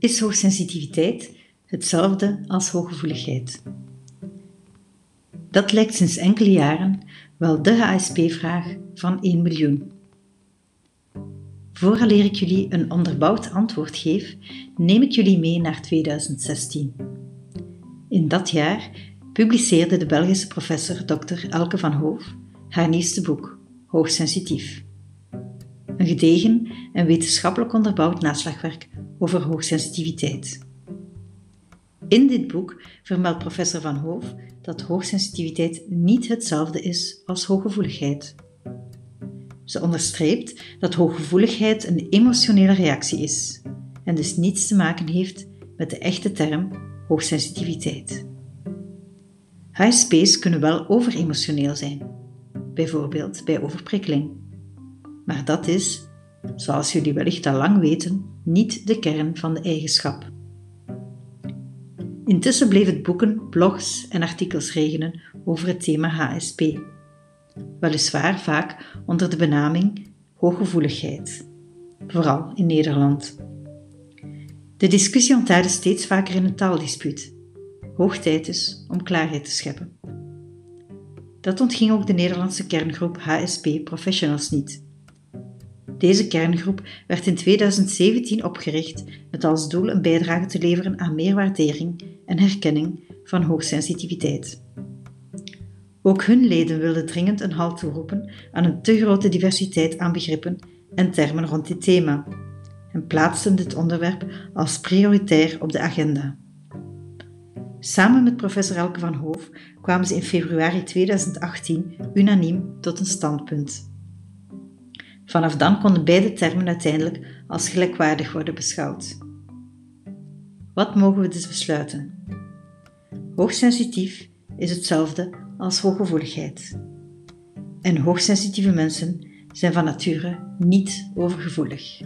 Is hoogsensitiviteit hetzelfde als hooggevoeligheid? Dat lijkt sinds enkele jaren wel de HSP-vraag van 1 miljoen. Vooraleer ik jullie een onderbouwd antwoord geef, neem ik jullie mee naar 2016. In dat jaar publiceerde de Belgische professor Dr. Elke van Hoof haar nieuwste boek, Hoogsensitief. Een gedegen en wetenschappelijk onderbouwd naslagwerk over hoogsensitiviteit. In dit boek vermeldt professor Van Hoof dat hoogsensitiviteit niet hetzelfde is als hooggevoeligheid. Ze onderstreept dat hooggevoeligheid een emotionele reactie is en dus niets te maken heeft met de echte term hoogsensitiviteit. HSP's kunnen wel overemotioneel zijn, bijvoorbeeld bij overprikkeling. Maar dat is, zoals jullie wellicht al lang weten, niet de kern van de eigenschap. Intussen bleef het boeken, blogs en artikels regenen over het thema HSP. Weliswaar vaak onder de benaming hooggevoeligheid, vooral in Nederland. De discussie ontaarde steeds vaker in een taaldispuut. Hoog tijd is om klaarheid te scheppen. Dat ontging ook de Nederlandse kerngroep HSP Professionals niet. Deze kerngroep werd in 2017 opgericht met als doel een bijdrage te leveren aan meer waardering en herkenning van hoogsensitiviteit. Ook hun leden wilden dringend een halt toeroepen aan een te grote diversiteit aan begrippen en termen rond dit thema en plaatsten dit onderwerp als prioritair op de agenda. Samen met professor Elke van Hoof kwamen ze in februari 2018 unaniem tot een standpunt. Vanaf dan konden beide termen uiteindelijk als gelijkwaardig worden beschouwd. Wat mogen we dus besluiten? Hoogsensitief is hetzelfde als hooggevoeligheid. En hoogsensitieve mensen zijn van nature niet overgevoelig.